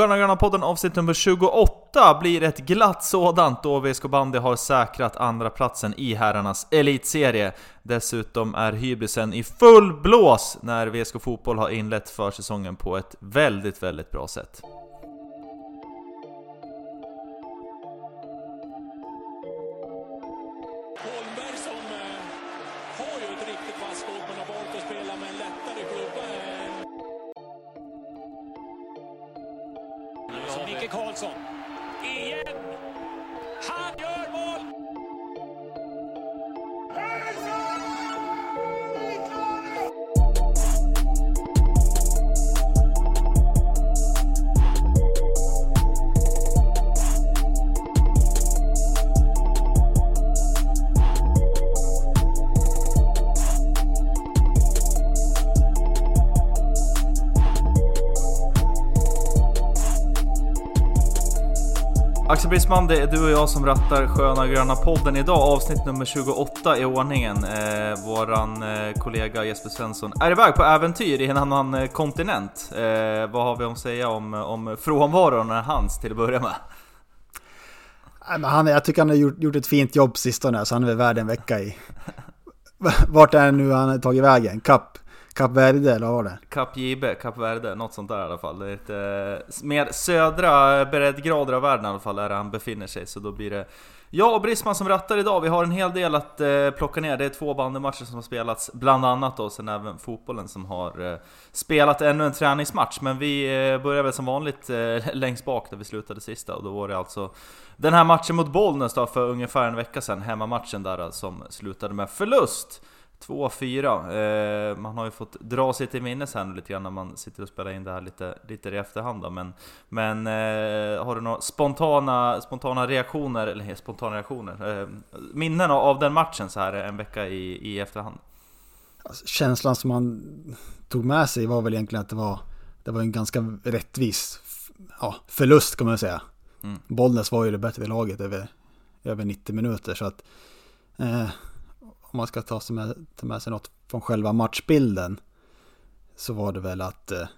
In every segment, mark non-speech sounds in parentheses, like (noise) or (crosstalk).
Sköna Gröna podden avsnitt nummer 28 blir ett glatt sådant då VSK Bandy har säkrat andra platsen i herrarnas elitserie. Dessutom är hybrisen i full blås när VSK Fotboll har inlett försäsongen på ett väldigt, väldigt bra sätt. Axel Brisman, det är du och jag som rattar Sköna Gröna podden idag, avsnitt nummer 28 i ordningen. Eh, våran eh, kollega Jesper Svensson är iväg på äventyr i en annan eh, kontinent. Eh, vad har vi att säga om, om frånvaron är hans till att börja med? Nej, men han, jag tycker han har gjort, gjort ett fint jobb sistone, så han är väl värd en vecka i... (laughs) Vart är det nu han har tagit vägen? Kapp? Kap Verde eller vad var det? Kap JB, Kap Verde, något sånt där i alla fall. Det är lite eh, mer södra eh, breddgrader av världen i alla fall där han befinner sig, så då blir det jag och Brisman som rattar idag. Vi har en hel del att eh, plocka ner. Det är två bandymatcher som har spelats, bland annat då, sen även fotbollen som har eh, spelat ännu en träningsmatch. Men vi eh, börjar väl som vanligt eh, (laughs) längst bak där vi slutade sista, och då var det alltså den här matchen mot Bollnäs då för ungefär en vecka sedan, hemmamatchen där eh, som slutade med förlust. 2-4. Eh, man har ju fått dra sig till minnes här nu lite grann när man sitter och spelar in det här lite, lite i efterhand då. Men, men eh, har du några spontana, spontana reaktioner, eller spontana reaktioner, eh, minnen av den matchen så här en vecka i, i efterhand? Alltså, känslan som man tog med sig var väl egentligen att det var, det var en ganska rättvis ja, förlust kan man säga. Mm. Bollnäs var ju det bättre laget över, över 90 minuter så att eh, om man ska ta, med, ta med sig något från själva matchbilden så var det väl att eh,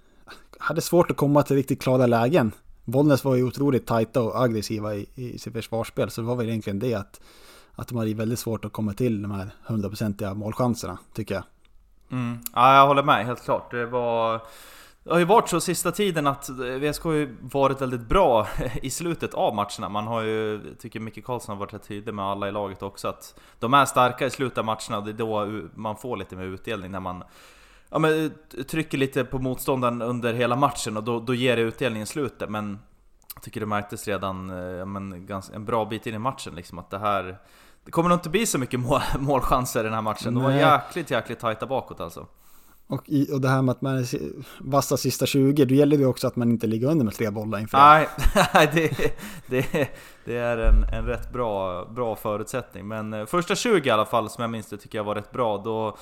hade svårt att komma till riktigt klara lägen. Bollnäs var ju otroligt tajta och aggressiva i, i sitt försvarsspel så det var väl egentligen det att, att de hade väldigt svårt att komma till de här hundraprocentiga målchanserna tycker jag. Mm. Ja, jag håller med helt klart. Det var det har ju varit så sista tiden att VSK har ju varit väldigt bra (laughs) i slutet av matcherna. Man har ju, tycker Micke Karlsson har varit rätt tydlig med alla i laget också, att de är starka i slutet av matcherna och det är då man får lite mer utdelning när man ja, men, trycker lite på motståndaren under hela matchen och då, då ger det utdelning i slutet. Men jag tycker det märktes redan ja, men, ganska, en bra bit in i matchen liksom att det här det kommer nog inte bli så mycket mål, (laughs) målchanser i den här matchen. De var jäkligt, jäkligt tajta bakåt alltså. Och, i, och det här med att man är vassa sista 20, då gäller det också att man inte ligger under med tre bollar inför (laughs) Nej, det, det, det är en, en rätt bra, bra förutsättning. Men eh, första 20 i alla fall, som jag minns det, tycker jag var rätt bra. Då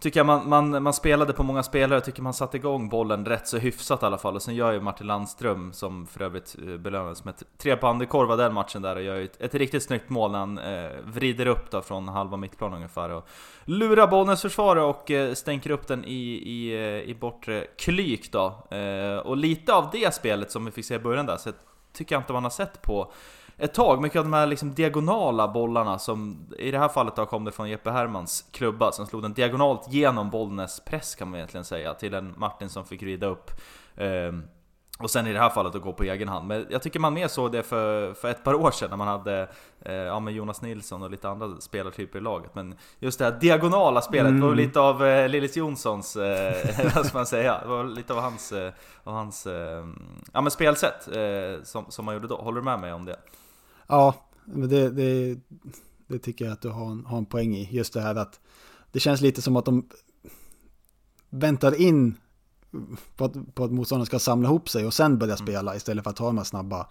tycker jag man, man, man spelade på många spelare, jag tycker man satte igång bollen rätt så hyfsat i alla fall. Och sen gör ju Martin Landström, som för övrigt eh, belönades med tre bandekorva den matchen där, och gör ett, ett riktigt snyggt mål när han eh, vrider upp då från halva mittplan ungefär. Och lurar Bollnäs försvarare och eh, stänker upp den i, i, eh, i bortre klyk då. Eh, och lite av det spelet som vi fick se i början där, så tycker jag inte man har sett på ett tag. Mycket av de här liksom diagonala bollarna som i det här fallet då kom det från Jeppe Hermans klubba som slog den diagonalt genom Bollnäs press kan man egentligen säga till en Martin som fick rida upp. Um, och sen i det här fallet att gå på egen hand. Men jag tycker man mer såg det för, för ett par år sedan när man hade eh, ja, Jonas Nilsson och lite andra spelartyper i laget. Men just det här diagonala spelet mm. var lite av eh, Lillis Jonssons, eh, (laughs) vad ska man säga, det var lite av hans, eh, av hans eh, ja, men spelsätt eh, som, som man gjorde då. Håller du med mig om det? Ja, men det, det, det tycker jag att du har en, har en poäng i. Just det här att det känns lite som att de väntar in på att, på att motståndaren ska samla ihop sig och sen börja mm. spela istället för att ta de här snabba.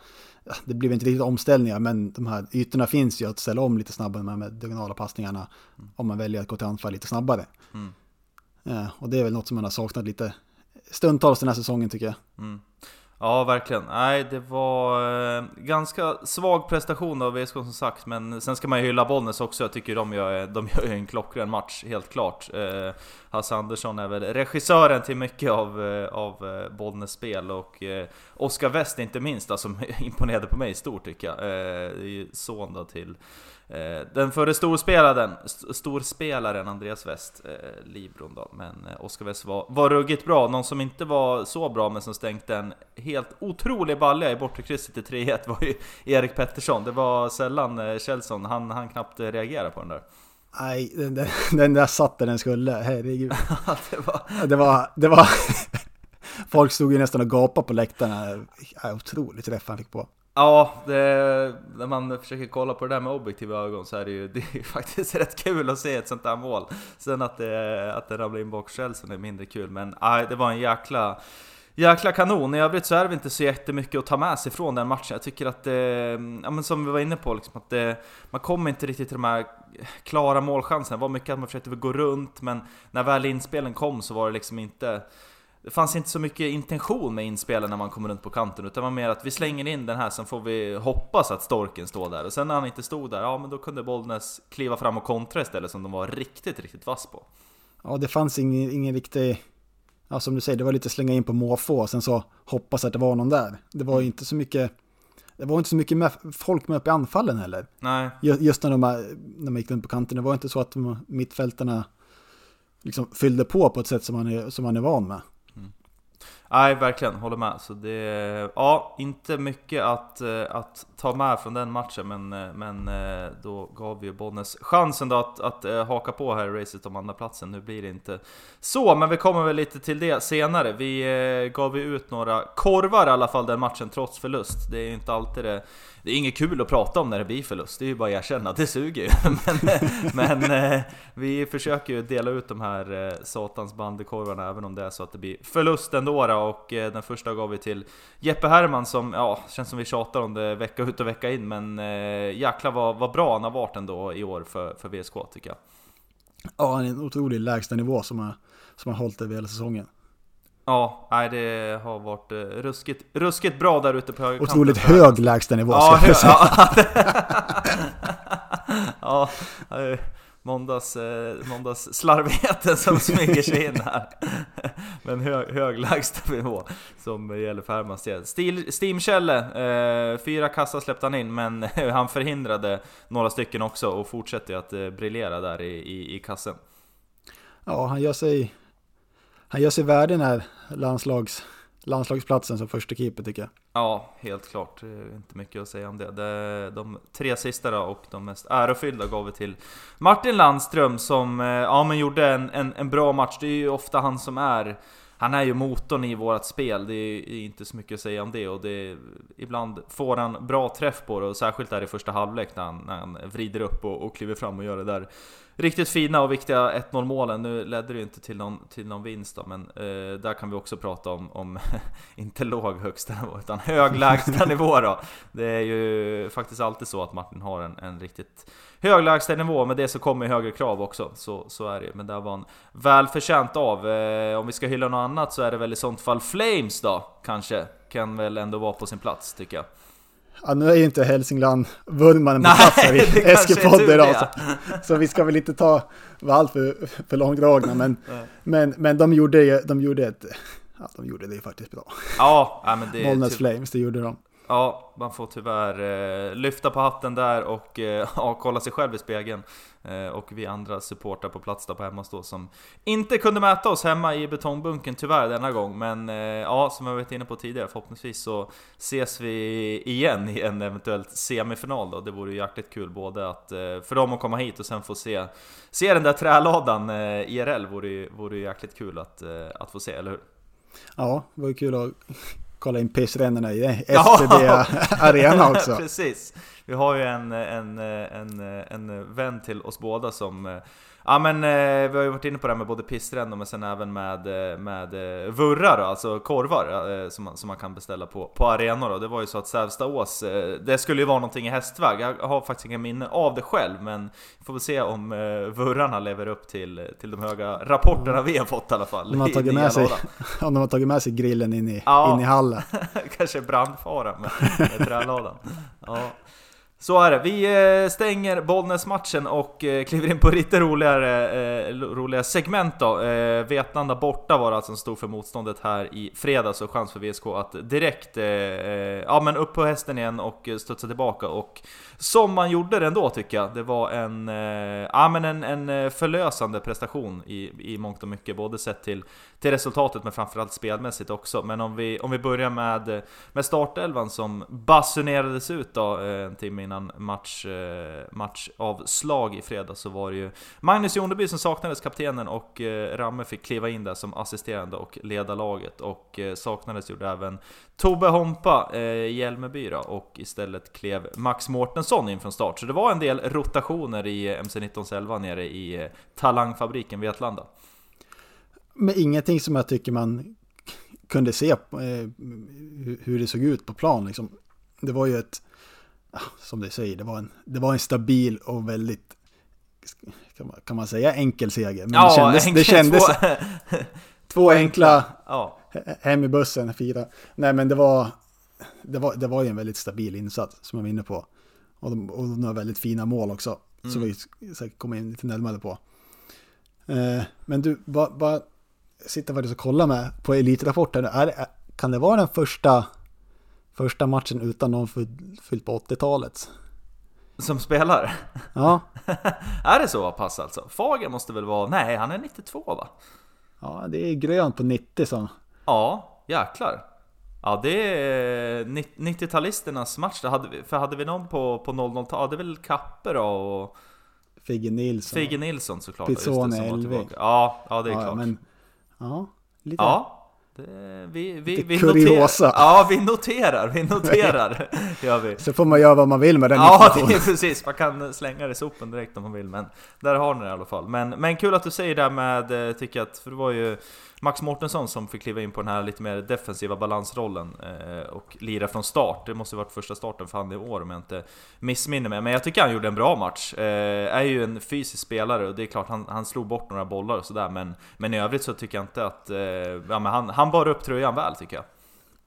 Det blir inte riktigt omställningar men de här ytorna finns ju att ställa om lite snabbare med, diagonala passningarna mm. om man väljer att gå till anfall lite snabbare. Mm. Ja, och det är väl något som man har saknat lite stundtals den här säsongen tycker jag. Mm. Ja, verkligen. Nej, det var eh, ganska svag prestation av VSK som sagt, men sen ska man ju hylla Bollnäs också. Jag tycker de gör, eh, de (laughs) gör en klockren match, helt klart. Eh, Hasse Andersson är väl regissören till mycket av, eh, av eh, Bollnäs spel och eh, Oskar West inte minst, alltså, som (laughs) imponerade på mig stort tycker jag. Eh, son då till den förre storspelaren, storspelaren Andreas West, eh, Libron då, men eh, Oskar West var, var ruggigt bra. Någon som inte var så bra men som stänkte en helt otrolig balja i bortre krysset i 3-1 var ju Erik Pettersson. Det var sällan eh, Kjellson, han, han knappt reagerade på den där. Nej, den, den, (laughs) den där satt där den skulle, herregud. (laughs) det var... Det var, det (laughs) var... Folk stod ju nästan och gapade på läktarna. Otroligt träff han fick på. Ja, det, när man försöker kolla på det där med objektiva ögon så är det ju (laughs) det är faktiskt rätt kul att se ett sånt där mål. Sen att det, att det ramlar in bak Chelsea är mindre kul, men aj, det var en jäkla Jäkla kanon, i övrigt så är det inte så jättemycket att ta med sig från den matchen. Jag tycker att det, ja men som vi var inne på, liksom, att det, man kommer inte riktigt till de här klara målchanserna. Det var mycket att man försökte gå runt, men när väl inspelen kom så var det liksom inte det fanns inte så mycket intention med inspelen när man kommer runt på kanten utan det var mer att vi slänger in den här sen får vi hoppas att Storken står där och sen när han inte stod där, ja men då kunde Bollnäs kliva fram och kontra istället som de var riktigt, riktigt vass på. Ja, det fanns ingen, ingen riktig, ja som du säger, det var lite slänga in på måfå och sen så hoppas att det var någon där. Det var ju inte så mycket, det var inte så mycket med, folk med upp i anfallen heller. Nej. Just när de, när man gick runt på kanten, det var inte så att mittfältarna liksom fyllde på på ett sätt som man är, som man är van med. Nej, verkligen, håller med. Så det, ja, inte mycket att, eh, att ta med från den matchen, men, eh, men eh, då gav vi ju Bollnäs chansen då att, att haka på här i racet om andra platsen. Nu blir det inte så, men vi kommer väl lite till det senare. Vi gav ju ut några korvar i alla fall den matchen, trots förlust. Det är ju inte alltid det det är inget kul att prata om när det blir förlust, det är ju bara att erkänna, det suger ju. (laughs) men, men eh, vi försöker ju dela ut de här eh, satans bandykorvarna även om det är så att det blir förlust ändå då, och eh, den första gav vi till Jeppe Herman som, ja, känns som vi tjatar om det vecka ut och vecka in, men jäklar vad, vad bra han har varit ändå i år för, för VSK tycker jag. Ja, en otrolig lägstanivå som har, som har hållit över hela säsongen. Ja, nej, det har varit uh, ruskigt, ruskigt bra där ute på högerkanten. Otroligt hög lägstanivå ja, ska jag säga. Ja, (laughs) ja måndags, eh, måndags slarvigheten som smyger sig in här. (laughs) Men hög, hög lägstanivå som gäller för Hermans del. Steam-Kjelle, eh, fyra kassar släppte han in men (laughs) han förhindrade några stycken också och fortsätter att eh, briljera där i, i, i kassen. Ja, han gör sig han gör sig värd den här landslags, landslagsplatsen som första keeper tycker jag. Ja, helt klart. Det är inte mycket att säga om det. det de tre sista då och de mest ärofyllda gav vi till Martin Landström som eh, ja, men gjorde en, en, en bra match. Det är ju ofta han som är han är ju motorn i vårt spel, det är inte så mycket att säga om det och det, ibland får han bra träff på det och särskilt där i första halvlek när han, när han vrider upp och, och kliver fram och gör det där riktigt fina och viktiga 1-0 målen. Nu ledde det ju inte till någon, till någon vinst då, men eh, där kan vi också prata om, om (laughs) inte låg högsta nivå, utan hög lägsta (laughs) nivå då. Det är ju faktiskt alltid så att Martin har en, en riktigt hög lägsta nivå, med det så kommer högre krav också. Så, så är det Men där var han välförtjänt av. Eh, om vi ska hylla något annat så är det väl i sånt fall Flames då, kanske. Kan väl ändå vara på sin plats, tycker jag. Ja, nu är ju inte Hälsingland vurmanen på plats här i Eskilpodden idag. Så, så vi ska väl inte ta allt för, för långdragna. Men, (laughs) men, men de gjorde, de gjorde ett... Ja, de gjorde det faktiskt bra. Ja, men det... Bollnäs typ... Flames, det gjorde de. Ja, man får tyvärr eh, lyfta på hatten där och eh, (laughs) ja, kolla sig själv i spegeln. Eh, och vi andra supportrar på plats där på hemmastå som inte kunde mäta oss hemma i betongbunken tyvärr denna gång. Men eh, ja, som jag varit inne på tidigare, förhoppningsvis så ses vi igen i en eventuellt semifinal då. Det vore ju jäkligt kul både att, eh, för dem att komma hit och sen få se, se den där träladan eh, IRL vore ju, vore ju jäkligt kul att, eh, att få se, eller hur? Ja, det var ju kul att kolla in pissrännorna i SBB Arena också. (laughs) Precis. Vi har ju en, en, en, en vän till oss båda som Ja men eh, vi har ju varit inne på det här med både pissrännor men sen även med, eh, med eh, vurrar, alltså korvar eh, som, man, som man kan beställa på, på arenor. Och det var ju så att Sävstaås, eh, det skulle ju vara någonting i hästväg. Jag har faktiskt inga minne av det själv men får väl se om eh, vurrarna lever upp till, till de höga rapporterna vi har fått i alla fall. De har tagit med sig, (laughs) ja, de har tagit med sig grillen in i, Ja. in i hallen. (laughs) Kanske brandfara med, med trälådan. Ja. Så är det. Vi eh, stänger Bollnäs-matchen och eh, kliver in på lite roligare, eh, roliga segment då. Vetlanda borta var det alltså som stod för motståndet här i fredags och chans för VSK att direkt ja, men upp på hästen igen och studsa tillbaka. Och som man gjorde det ändå tycker jag. Det var en, eh, ja, men en, en eh, förlösande prestation i, i mångt och mycket. Både sett till, till resultatet men framförallt spelmässigt också. Men om vi, om vi börjar med, eh, med startelvan som basunerades ut då eh, en timme innan match, eh, matchavslag i fredag så var det ju Magnus Joneby som saknades, kaptenen, och eh, Ramme fick kliva in där som assisterande och leda laget. Och eh, saknades gjorde även Tobbe Hompa, eh, Hjälmeby då, och istället klev Max Mårtensson in från start. Så det var en del rotationer i eh, MC19 11 nere i eh, Talangfabriken Vetlanda. Men ingenting som jag tycker man kunde se eh, hur- det såg ut på plan. Liksom. Det var ju ett, ja, som du säger, det var en, det var en stabil och väldigt, kan man, kan man säga enkel seger. Men det kändes, det enkelt kändes två- (laughs) två enkla ja, he- hem i bussen, fyra. Nej men det var, det var, det var ju en väldigt stabil insats som jag var inne på. Och de, och har väldigt fina mål också. Som vi säkert kommer in lite närmare på. Eh, men du, bara, bara sitta faktiskt och kolla med på Elitrapporten. Är, kan det vara den första, första matchen utan någon fyll- fyllt på 80-talet? som spelar. Ja, (laughs) är det så pass alltså? Fager måste väl vara... Nej, han är 92 va? ja, det är grönt på 90 som... Ja, jäklar. Ja, det är 90-talisternas match. Hade för hade vi någon på, på 00-talet? Ja, det är väl Kappe då och Figge Nilsson. Figge Nilsson såklart. Pizzone tillbaka. Ja, ja, det är ja, klart. Men, ja, lite. Ja, det, vi, vi, vi kuriosa. noterar. Ja, vi noterar, vi noterar. (laughs) Gör vi. Så får man göra vad man vill med den Ja, det är precis. Man kan slänga det i sopen direkt om man vill, men där har ni det i alla fall. Men, men kul att du säger det med, eh, tycker jag att, för det var ju Max Mårtensson som fick kliva in på den här lite mer defensiva balansrollen eh, och lira från start. Det måste varit första starten för han i år om jag inte missminner mig. Men jag tycker han gjorde en bra match. Eh, är ju en fysisk spelare och det är klart han, han slog bort några bollar och sådär. Men, men i övrigt så tycker jag inte att... Eh, ja, men han, han bar upp tröjan väl tycker jag.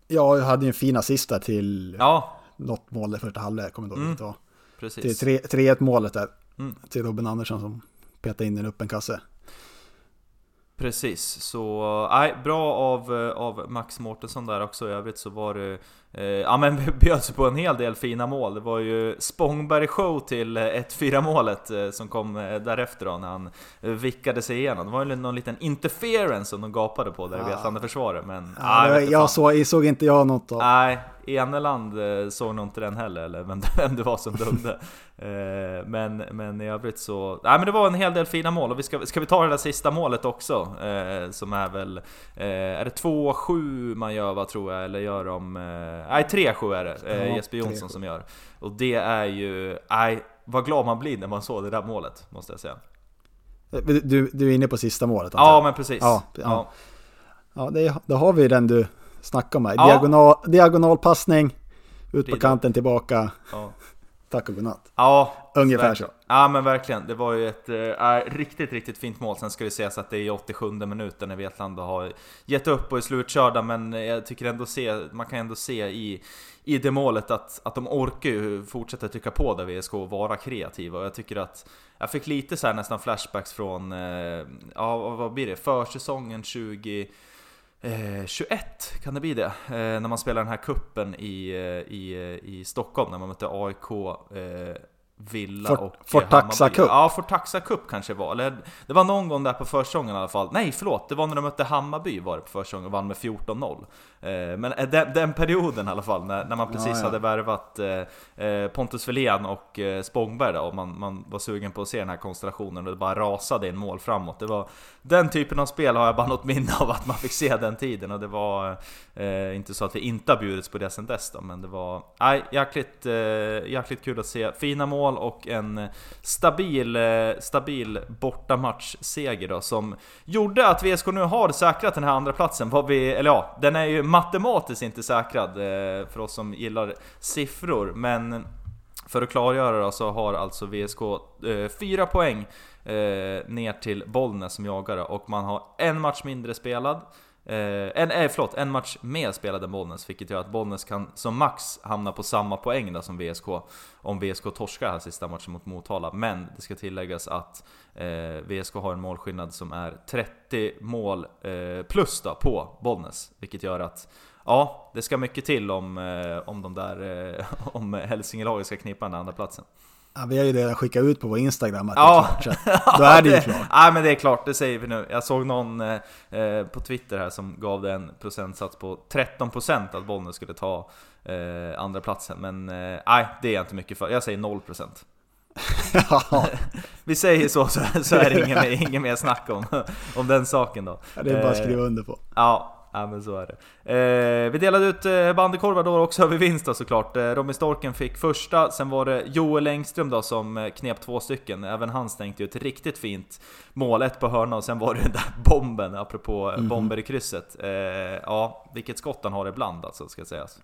Ja, jag hade ju en fin assist där till Ja, något mål i första halvlek, kommer jag inte ihåg precis. Till 3 3-1 målet där. Mm. Till Robin Andersson som petade in den upp en kasse. Precis, så eh, nej, bra av, eh, av Max Mårtensson där också. I övrigt så var det, ja men (laughs) bjöds på en hel del fina mål. Det var ju Spångberg show till eh, 1-4 målet eh, som kom eh, därefter då när han eh, vickade sig igenom. Det var ju någon liten interference som de gapade på där i Ja. Vetlanda försvaret men... Ja, ah, inte jag, fan. såg, inte jag något av. Nej, Eneland eh, såg nog inte den heller, eller vem, (laughs) vem det var som dömde. (laughs) Eh, men, men i övrigt så... Nej men det var en hel del fina mål, och vi ska, ska vi ta det där sista målet också? Eh, som är väl... Eh, är det 2-7 man gör va, tror jag? Eller gör de... Eh, nej 3-7 är det, eh, Ja, Jesper Jonsson 3-7. som gör. Och det är ju... Nej, vad glad man blir när man såg det där målet, måste jag säga. Du, du, du är inne på sista målet? Ja jag? men precis. Ja, ja. ja. Ja, det, då har vi den du snackade om här. Ja. Diagonal, diagonalpassning, ut på kanten, tillbaka, ja. Tack och godnatt. Ja, Ungefär så. Ja men verkligen, det var ju ett äh, riktigt, riktigt fint mål. Sen ska det sägas att det är i 87 minuten när Vetlanda har gett upp och är slutkörda, men jag tycker ändå se, man kan ändå se i, i det målet att, att de orkar ju fortsätta trycka på där VSK och vara kreativa. Och jag tycker att jag fick lite så här nästan flashbacks från, eh, ja vad blir det, försäsongen 20 Eh, 21 kan det bli det, eh, när man spelar den här kuppen i, eh, i, eh, i Stockholm när man mötte AIK, eh, Villa Fort- och Fortaxa Hammarby. Cup. Ja, Fortaxa Cup kanske var, eller det var någon gång där på försäsongen i alla fall. Nej förlåt, det var när de mötte Hammarby var det på försäsongen och vann med 14-0. Eh, men eh, den, den perioden i alla fall, när, när man precis Ja, ja. hade värvat eh, eh, Pontus Wilén och eh, Spångberg då, och man, man var sugen på att se den här konstellationen och det bara rasade in mål framåt. Det var den typen av spel har jag bara något minne av att man fick se den tiden och det var eh, inte så att vi inte har bjudits på det sen dess då, men det var nej, jäkligt, eh, jäkligt kul att se. Fina mål, mål och en stabil, eh, stabil bortamatchseger då som gjorde att VSK nu har säkrat den här andra platsen. Vad vi, eller ja, den är ju matematiskt inte säkrad eh, för oss som gillar siffror, men för att klargöra då, så har alltså VSK eh, fyra poäng eh, ner till Bollnäs som jagare och man har en match mindre spelad. Eh, en, eh, förlåt, en match mer spelad än Bollnäs, vilket gör att Bollnäs kan som max hamna på samma poäng där som VSK om VSK torskar här sista matchen mot Motala. Men det ska tilläggas att eh, VSK har en målskillnad som är 30 mål eh, plus då på Bollnäs, vilket gör att Ja, det ska mycket till om, eh, om de där, eh, (laughs) om Hälsingelaget ska knipa den andra platsen. Ja, vi har ju redan skickat ut på vår Instagram att Ja. det är klart, så (laughs) då är det ju klart. Nej men det är klart, det säger vi nu. Jag såg någon eh, eh, på Twitter här som gav det en procentsats på 13% att Bollnäs skulle ta eh, andra platsen Men eh, nej, det är jag inte mycket för. Jag säger 0%. (laughs) Ja, (laughs) Vi säger så, så, så är det inget, mer- inget mer snack om, om den saken då. det är bara att Eh, skriva under på. Ja, ja men så är det. Eh, vi delade ut eh, bandykorvar då också över vinst då såklart. Eh, Robin Storken fick första, sen var det Joel Engström då som eh, knep två stycken. Även han stänkte ju ett riktigt fint mål, ett på hörna och sen var det den där bomben, apropå mm bomber i krysset. Eh, ja, vilket skott han har ibland alltså, ska sägas.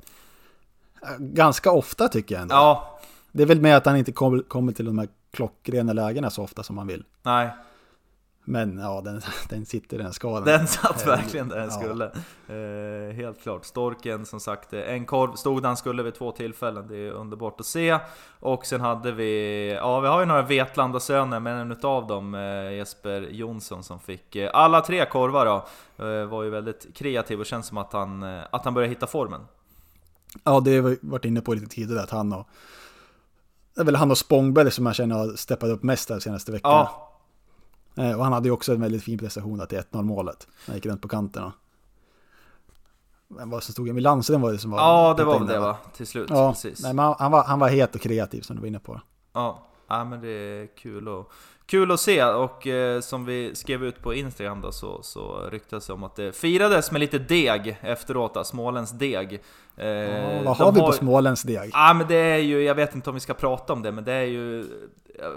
Ganska ofta tycker jag ändå. Ja, Det är väl med att han inte kommer, kommer till de här klockrena lägena så ofta som man vill. nej, Men ja, den, (laughs) den sitter den ska den. den satt verkligen där den Ja. skulle. Eh, helt klart. Storken som sagt, eh, en korv stod där han skulle vid två tillfällen. Det är underbart att se. Och sen hade vi, ja vi har ju några Vetlanda-söner, men en utav dem, eh, Jesper Jonsson som fick eh, alla tre korvar då. Eh, var ju väldigt kreativ och känns som att han, eh, att han börjar hitta formen. Ja, det har vi varit inne på lite tidigare att han och... Det är väl han och Spångberg som jag känner har steppat upp mest de senaste veckorna. Ja, Och han hade ju också en väldigt fin prestation där till 1-0 målet. Han gick runt på kanterna. Men vad som stod Emil Landström var det som var... ja det var det va? Till slut. Ja, Precis. nej, men han- var, han var het och kreativ som du var inne på. Ja, ja men det är kul, och, kul att se och eh, som vi skrev ut på Instagram då så, så ryktas det om att det firades med lite deg efteråt, då, Småländsk deg. Eh, Ja, vad har vi på Småländsk deg? Ja men det är ju, jag vet inte om vi ska prata om det, men det är ju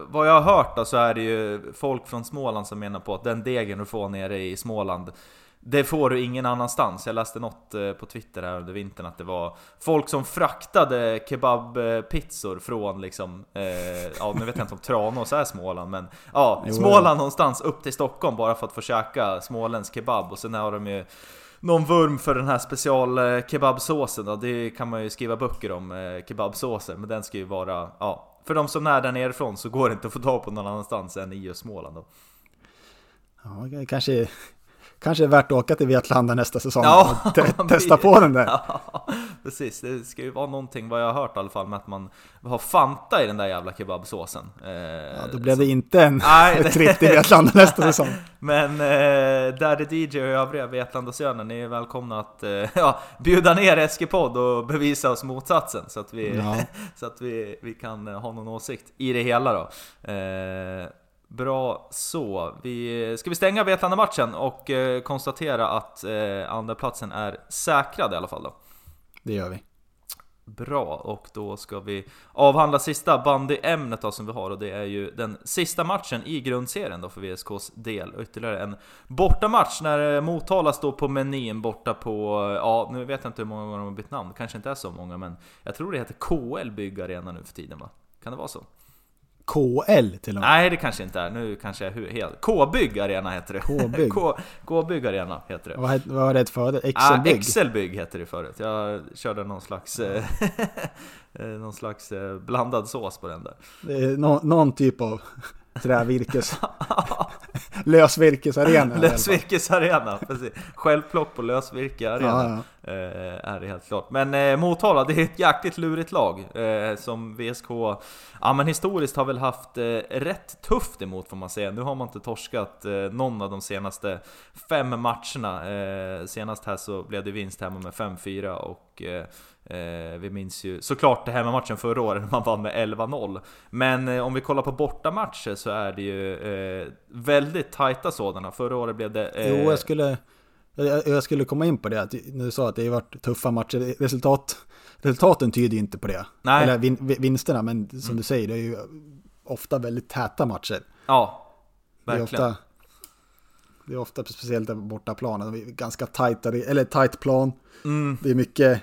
Vad jag har hört då så är det ju folk från Småland som menar på att den degen du får nere i Småland det får du ingen annanstans. Jag läste något eh, på Twitter här under vintern att det var folk som fraktade kebabpizzor från liksom, eh, ja nu vet jag inte om Tranås är Småland men ja, Jo, Småland någonstans upp till Stockholm bara för att få käka småländsk kebab. Och sen har de ju någon vurm för den här special eh, kebabsåsen det kan man ju skriva böcker om, eh, kebabsåser, men den ska ju vara, ja för de som är där nerifrån så går det inte att få tag på någon annanstans än i just Småland då. Ja, kanske, kanske är värt att åka till Vetlanda nästa säsong Ja, och te- (laughs) testa på den där. Ja, (laughs) precis. Det ska ju vara någonting, vad jag har hört i alla fall, med att man har Fanta i den där jävla kebabsåsen. Eh, Ja, då blev det inte en Nej, (laughs) tripp till Vetlanda nästa säsong. Men eh, Daddy DJ och övriga Vetlandasöner, ni är välkomna att eh, ja, bjuda ner Eskipod och bevisa oss motsatsen så att vi, Ja. så att vi, vi kan eh, ha någon åsikt i det hela då. Eh, bra så. Vi, ska vi stänga Vetlanda-matchen och eh, konstatera att eh, andra platsen är säkrad i alla fall då? Det gör vi. Bra, och då ska vi avhandla sista bandyämnet då som vi har och det är ju den sista matchen i grundserien då för VSKs del. Och ytterligare en bortamatch när eh, Motala står på menyn borta på, eh, ja nu vet jag inte hur många gånger de har bytt namn, kanske inte är så många men jag tror det heter KL Byggarena nu för tiden va? Kan det vara så? KL till och med. Nej det kanske inte är, nu kanske jag är helt... K-bygg Arena heter det. K-bygg. (laughs) K-bygg Arena heter det. Vad, var det förut? Ah, Excelbygg? Excelbygg hette det förut. Jag körde någon slags, eh, (laughs) eh, någon slags eh, blandad sås på den där. Det nå- någon typ av (laughs) trävirkes... (laughs) lösvirkesarena. Lösvirkesarena, precis. Självplock på lösvirke arena. Ja, Eh, är det helt klart. Men eh, Motala, det är ett jäkligt lurigt lag. Eh, som VSK, ja men historiskt har väl haft eh, rätt tufft emot får man säga. Nu har man inte torskat eh, någon av de senaste fem matcherna. Eh, senast här så blev det vinst hemma med 5-4 och eh, vi minns ju såklart det hemmamatchen förra året när man vann med 11-0 Men eh, om vi kollar på bortamatcher så är det ju eh, väldigt tajta sådana Förra året blev det... Eh, Jo, jag skulle, Jag, jag skulle komma in på det, att du sa att det har varit tuffa matcher. Resultat, resultaten tyder ju inte på det. Nej. Eller vin, vinsterna, men som du säger, det är ju ofta väldigt täta matcher. Ja, Det är verkligen. ofta, det är ofta speciellt är ganska tajt, eller tight plan. Mm. Det är mycket,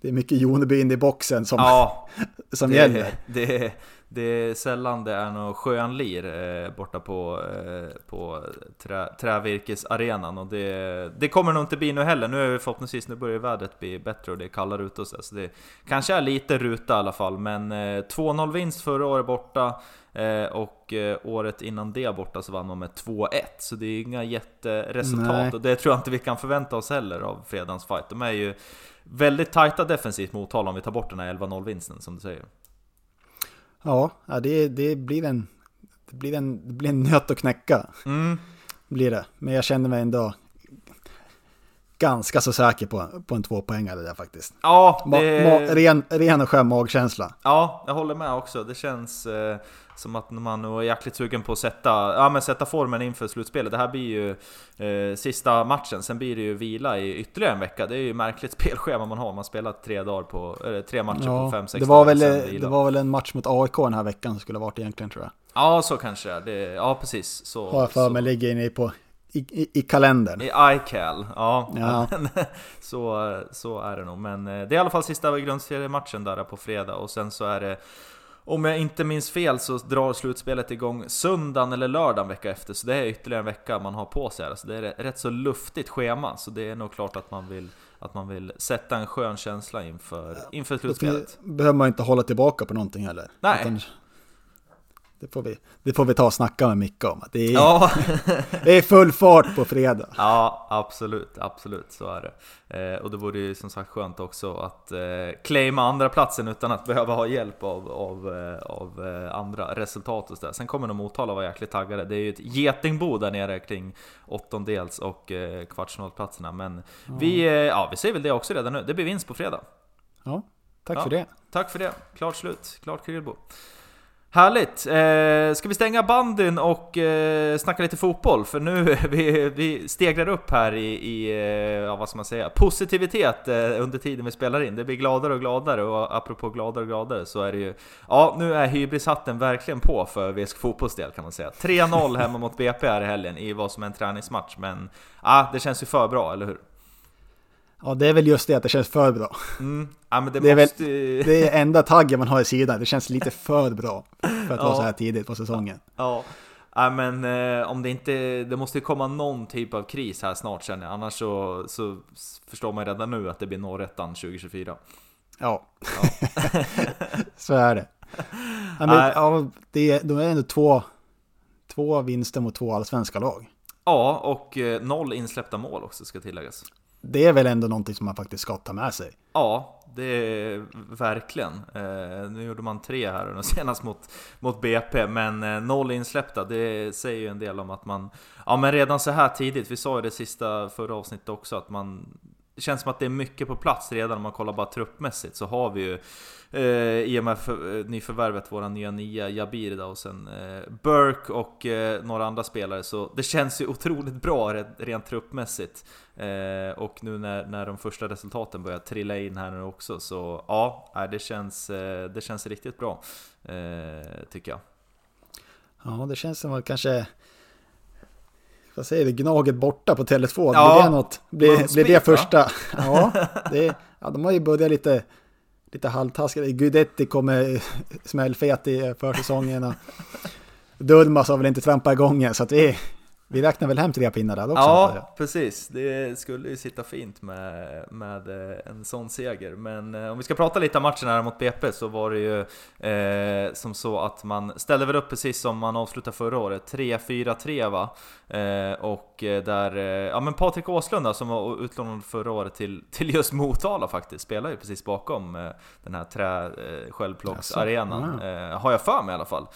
det är mycket Joneby in i boxen som, Ja, (laughs) som det, gäller. det, det är sällan det är någon skönlir eh, borta på, eh, på trä, trävirkesarenan och det, det kommer nog inte bli nu heller. Nu är vi förhoppningsvis, nu börjar vädret bli bättre och det är kallare ute och så, så det kanske är lite ruta i alla fall. Men eh, 2-0 vinst förra året borta eh, och eh, året innan det borta så vann man med 2-1. Så det är inga jätteresultat Nej. och det tror jag inte vi kan förvänta oss heller av fredagens fight. De är ju väldigt tajta defensivt Motala om vi tar bort den här 11-0 vinsten som du säger. Ja, det, det, blir en, det, blir en, det blir en nöt att knäcka. Mm. Blir det. Men jag känner mig ändå ganska så säker på, på en tvåpoängare där faktiskt. Ja, Ma, det, ma, ren, ren och skön magkänsla. ja, jag håller med också. Det känns eh, som att man är jäkligt sugen på att sätta, ja, men sätta formen inför slutspelet. Det här blir ju eh, sista matchen, sen blir det ju vila i ytterligare en vecka. Det är ju märkligt (laughs) spelschema man har. Man spelar tre, dagar på, eller tre matcher på Ja, fem, sex det, var dagar. väl, det var väl en match mot AIK den här veckan som skulle ha varit egentligen tror jag. Ja, så kanske det. Ja, precis. Så, Har jag för mig ligger inne på i, i, i kalendern. I iCal, ja. Ja. (laughs) Så, så är det nog. Men eh, det är i alla fall sista grundseriematchen där på fredag och sen så är det om jag inte minns fel så drar slutspelet igång söndagen eller lördagen vecka efter, så det är ytterligare en vecka man har på sig här. Så det är rätt så luftigt schema, så det är nog klart att man vill, att man vill sätta en skön känsla inför, inför slutspelet. Då behöver man inte hålla tillbaka på någonting heller. Nej. Utan det, får vi, det får vi ta och snacka med Micke om. Det, är, Ja, (laughs) det är full fart på fredag. Ja, absolut, absolut, så är det. Eh, och det vore ju som sagt skönt också att eh, claima andra platsen utan att behöva ha hjälp av, av, eh, av eh, andra resultat och så där. Sen kommer nog Motala vara jäkligt taggade. Det är ju ett getingbo där nere kring åttondels och eh, kvartsfinalplatserna. Men vi, eh, ja, vi säger väl det också redan nu. Det blir vinst på fredag. Ja, tack Ja. för det. Tack för det. Klart slut. Klart Krylbo. Härligt! Eh, ska vi stänga bandyn och eh, snacka lite fotboll? För nu vi, vi stegrar upp här i, i eh, ja, vad ska man säga, positivitet eh, under tiden vi spelar in. Det blir gladare och gladare och apropå gladare och gladare så är det ju... Ja, nu är hybrishatten verkligen på för VSK Fotbolls del kan man säga. 3-0 hemma mot BP här i helgen i vad som är en träningsmatch, men ah, det känns ju för bra, eller hur? Ja, det är väl just det att det känns för bra. Mm. Ja, det, Det är väl- måste ju- Det är enda taggen man har i sidan. Det känns lite för bra för att Ja. vara så här tidigt på säsongen. Ja, ja men eh, om det inte, det måste ju komma någon typ av kris här snart känner jag, annars så, så förstår man ju redan nu att det blir norrettan 2024. Ja, Ja. (laughs) så är det. Ja, men, ja, det är, de är ändå två, två vinster mot två allsvenska lag. Ja, och eh, noll insläppta mål också ska tilläggas. Det är väl ändå någonting som man faktiskt ska ta med sig. Ja, det är verkligen. Eh, nu gjorde man tre här och (laughs) senast mot, mot BP, men eh, noll insläppta, det säger ju en del om att man... Ja men redan så här tidigt, vi sa ju det sista förra avsnittet också, att man... Det känns som att det är mycket på plats redan om man kollar bara truppmässigt så har vi ju eh, i och med för, eh, nyförvärvet, våra nya nia Jabir då, och sen eh, Burke och eh, några andra spelare så det känns ju otroligt bra rent, rent truppmässigt. Eh, och nu när, när de första resultaten börjar trilla in här nu också så ja, det känns, eh, det känns riktigt bra. Eh, tycker jag. Ja, det känns som att kanske... Vad säger du? Gnaget borta på Tele2. Ja, blir det något? Blir, blir det första? (laughs) Ja, det, ja, de har ju börjat lite, lite halvtaskigt. Guidetti kommer (laughs) smällfet i försäsongen. och Durmaz har väl inte trampat igång än, så att vi, vi räknar väl hem tre pinnar där också. Ja, precis. Det skulle ju sitta fint med, med eh, en sån seger. Men eh, om vi ska prata lite om matchen här mot BP så var det ju eh, som så att man ställde väl upp precis som man avslutade förra året. 3-4-3 va? Eh, och eh, där, eh, ja men Patrik Åslund då, som var utlånad förra året till, (laughs) till just Motala faktiskt, spelar ju precis bakom den här trä, eh, självplocksarenan. Eh, har jag för mig i alla fall.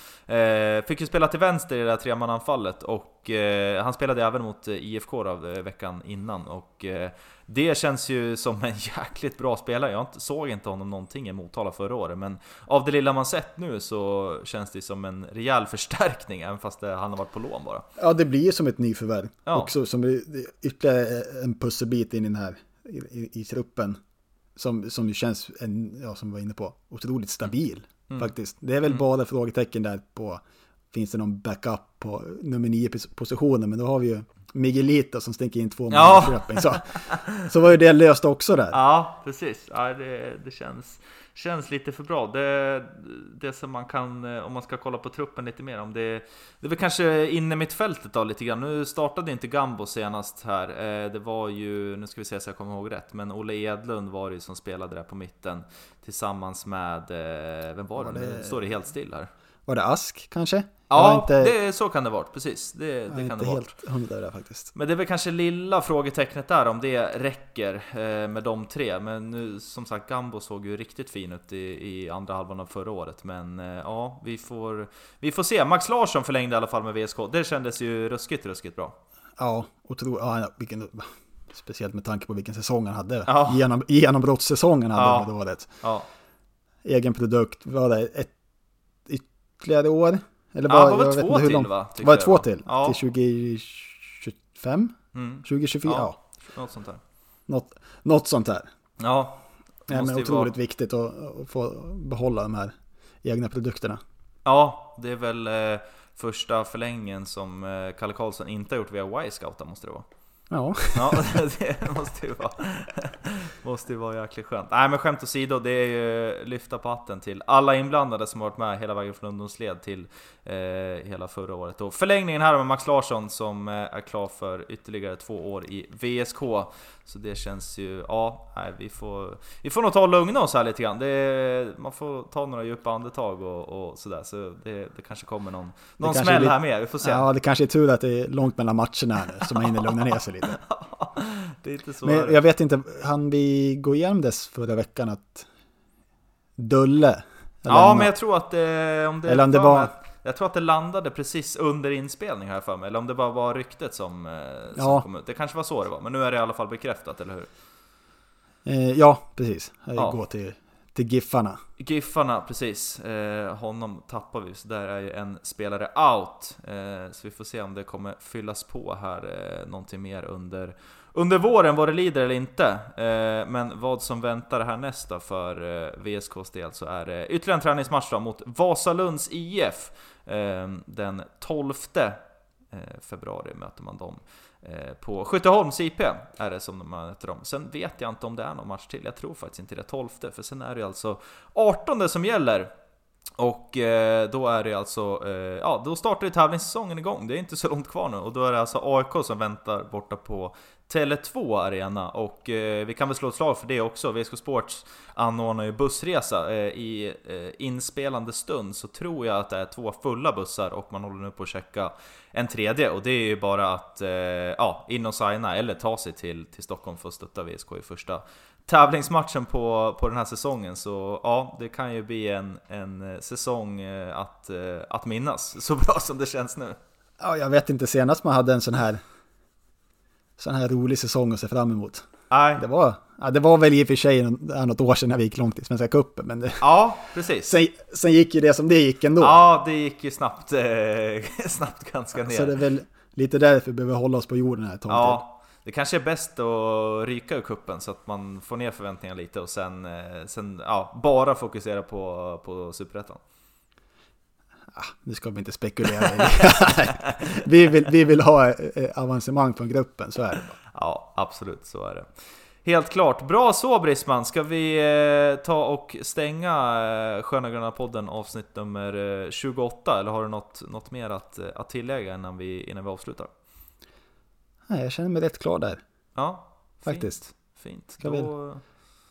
Fick ju spela till vänster i det där tremananfallet och och eh, han spelade även mot eh, IFK då, eh, veckan innan och eh, det känns ju som en (laughs) jäkligt bra spelare. Jag såg inte honom någonting i Motala förra året, men av det lilla man sett nu så känns det som en rejäl förstärkning, även fast det, han har varit på lån bara. Ja, det blir ju som ett nyförvärv. Ja. Också som ytterligare en pusselbit in i den här i, i, i truppen. Som, som ju känns, en, ja, som vi var inne på, otroligt stabil Mm. faktiskt. Det är väl bara frågetecken där på, finns det någon backup på nummer nio pos- positionen, men då har vi ju Miguelito som stänker in två mål Ja. Köping. Så, så var ju det löst också där. Ja, precis. Ja, det, det känns, känns lite för bra. Det, det som man kan, eh, om man ska kolla på truppen lite mer, om det, det är väl kanske inne mittfältet då lite grann. Nu startade inte Gambo senast här. Eh, Det var ju, nu ska vi se så jag kommer ihåg rätt, men Olle Edlund var det ju som spelade där på mitten tillsammans med, eh, vem var det? Var det- Nu står det helt still här. Var det Ask kanske? Ja, inte, det, så kan det vara, precis. Det, det kan inte det vara. helt hundra där faktiskt. Men det är väl kanske lilla frågetecknet där om det räcker eh, med de tre. Men nu som sagt, Gambo såg ju riktigt fin ut i, i andra halvan av förra året. Men eh, ja, vi får, vi får se. Max Larsson förlängde i alla fall med VSK. Det kändes ju ruskigt, ruskigt bra. Ja, otroligt. Ja, vilken, speciellt med tanke på vilken säsong han hade. Ja. Genom, genombrottssäsongen hade Ja. han då varit. Ja, egen produkt, var det ett ytterligare år? Eller ja det var jag väl vet två till va? Var det två till? Ja, Till 2025? mm, 2024? Ja. Ja, något sånt där. något, något sånt där. Ja, det men ju vara- otroligt viktigt att, att få behålla de här egna produkterna. Ja, det är väl eh, första förlängningen som eh, Kalle Karlsson inte har gjort via Y-scouta måste det vara. Ja, (laughs) Ja, det måste ju vara, (laughs) måste ju vara jäkligt skönt. Nej men skämt åsido, det är ju lyfta på hatten till alla inblandade som varit med hela vägen från ungdomsled till hela förra året. Och förlängningen här med Max Larsson som eh, är klar för ytterligare två år i VSK. Så det känns ju, ja, nej, vi, får, vi får nog ta och lugna oss här lite grann. Det, man får ta några djupa andetag och, och sådär. Så det, det kanske kommer någon, någon smäll lite- här med, vi får se. ja, det kanske är tur att det är långt mellan matcherna här nu, så man hinner lugna ner sig lite. (laughs) det är inte så Men jag vet inte, han vi gå igenom dess förra veckan att Dulle Ja, men jag tror att det, om det, Eller om det var- att- Jag tror att det landade precis under inspelning här för mig, eller om det bara var ryktet som, eh, som Ja. kom ut. Det kanske var så det var, men nu är det i alla fall bekräftat, eller hur? Eh, ja, precis. Jag Ja. går till, till Giffarna. Giffarna, precis. Eh, honom tappar vi, så där är ju en spelare out. Eh, så vi får se om det kommer fyllas på här eh, någonting mer under, under våren, vad det lider eller inte. Eh, men vad som väntar härnäst då för eh, VSKs del så är det ytterligare en träningsmatch då mot Vasalunds IF. Eh, den 12 eh, februari möter man dem. Eh, på Skytteholms IP är det som de möter dem. Sen vet jag inte om det är någon match till. Jag tror faktiskt inte det 12 för sen är det alltså 18 som gäller. Och eh, då är det alltså, eh, ja då startar ju tävlingssäsongen igång. Det är inte så långt kvar nu och då är det alltså AIK som väntar borta på Tele2 Arena och eh, vi kan väl slå ett slag för det också. VSK Sports anordnar ju bussresa eh, i eh, inspelande stund så tror jag att det är två fulla bussar och man håller nu på att checka en tredje och det är ju bara att eh, ja, in och signa eller ta sig till, till Stockholm för att stötta VSK i första tävlingsmatchen på, på den här säsongen. Så ja, det kan ju bli en, en säsong eh, att, eh, att minnas, (laughs) så bra som det känns nu. Ja, jag vet inte senast man hade en sån här sån här rolig säsong att se fram emot. Nej, Det var, ja, det var väl i och för sig något år sedan när vi gick långt i Svenska cupen, men det, ja precis. sen, sen gick ju det som det gick ändå. Ja, det gick ju snabbt, (laughs) eh, snabbt ganska ner. Så det är väl lite därför vi behöver hålla oss på jorden här ett tag. Ja, det kanske är bäst att ryka ur kuppen så att man får ner förväntningarna lite och sen, eh, sen ja, bara fokusera på, på Superettan. Nu ska vi inte spekulera i (laughs) vi, vill, vi vill ha eh, avancemang från gruppen, så är det bara. Ja, absolut så är det. Helt klart. Bra så Brisman. Ska vi eh, ta och stänga eh, Sköna Gröna podden avsnitt nummer eh, 28? Eller har du något, något mer att, att tillägga innan vi, innan vi avslutar? Nej, jag känner mig rätt klar där. Ja, Faktiskt. Fint. fint. Då,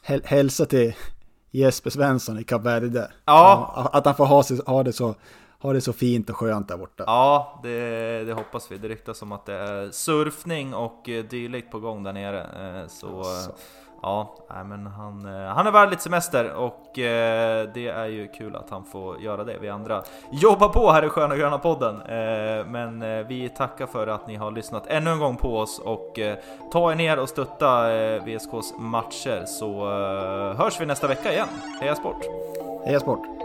Häl- hälsa till Jesper Svensson i Kap Verde. Ja. Att han får ha, sig, ha, det så, ha det så fint och skönt där borta. Ja, det, det hoppas vi. Det ryktas om att det är surfning och eh, dylikt på gång där nere. Eh, Så Alltså. Ja, nej, men han, eh, han är värd lite semester och eh, det är ju kul att han får göra det. Vi andra jobbar på här i Sköna Gröna podden. Eh, men vi tackar för att ni har lyssnat ännu en gång på oss och ta er ner och stötta VSKs matcher så hörs vi nästa vecka igen. Heja Sport! Heja Sport!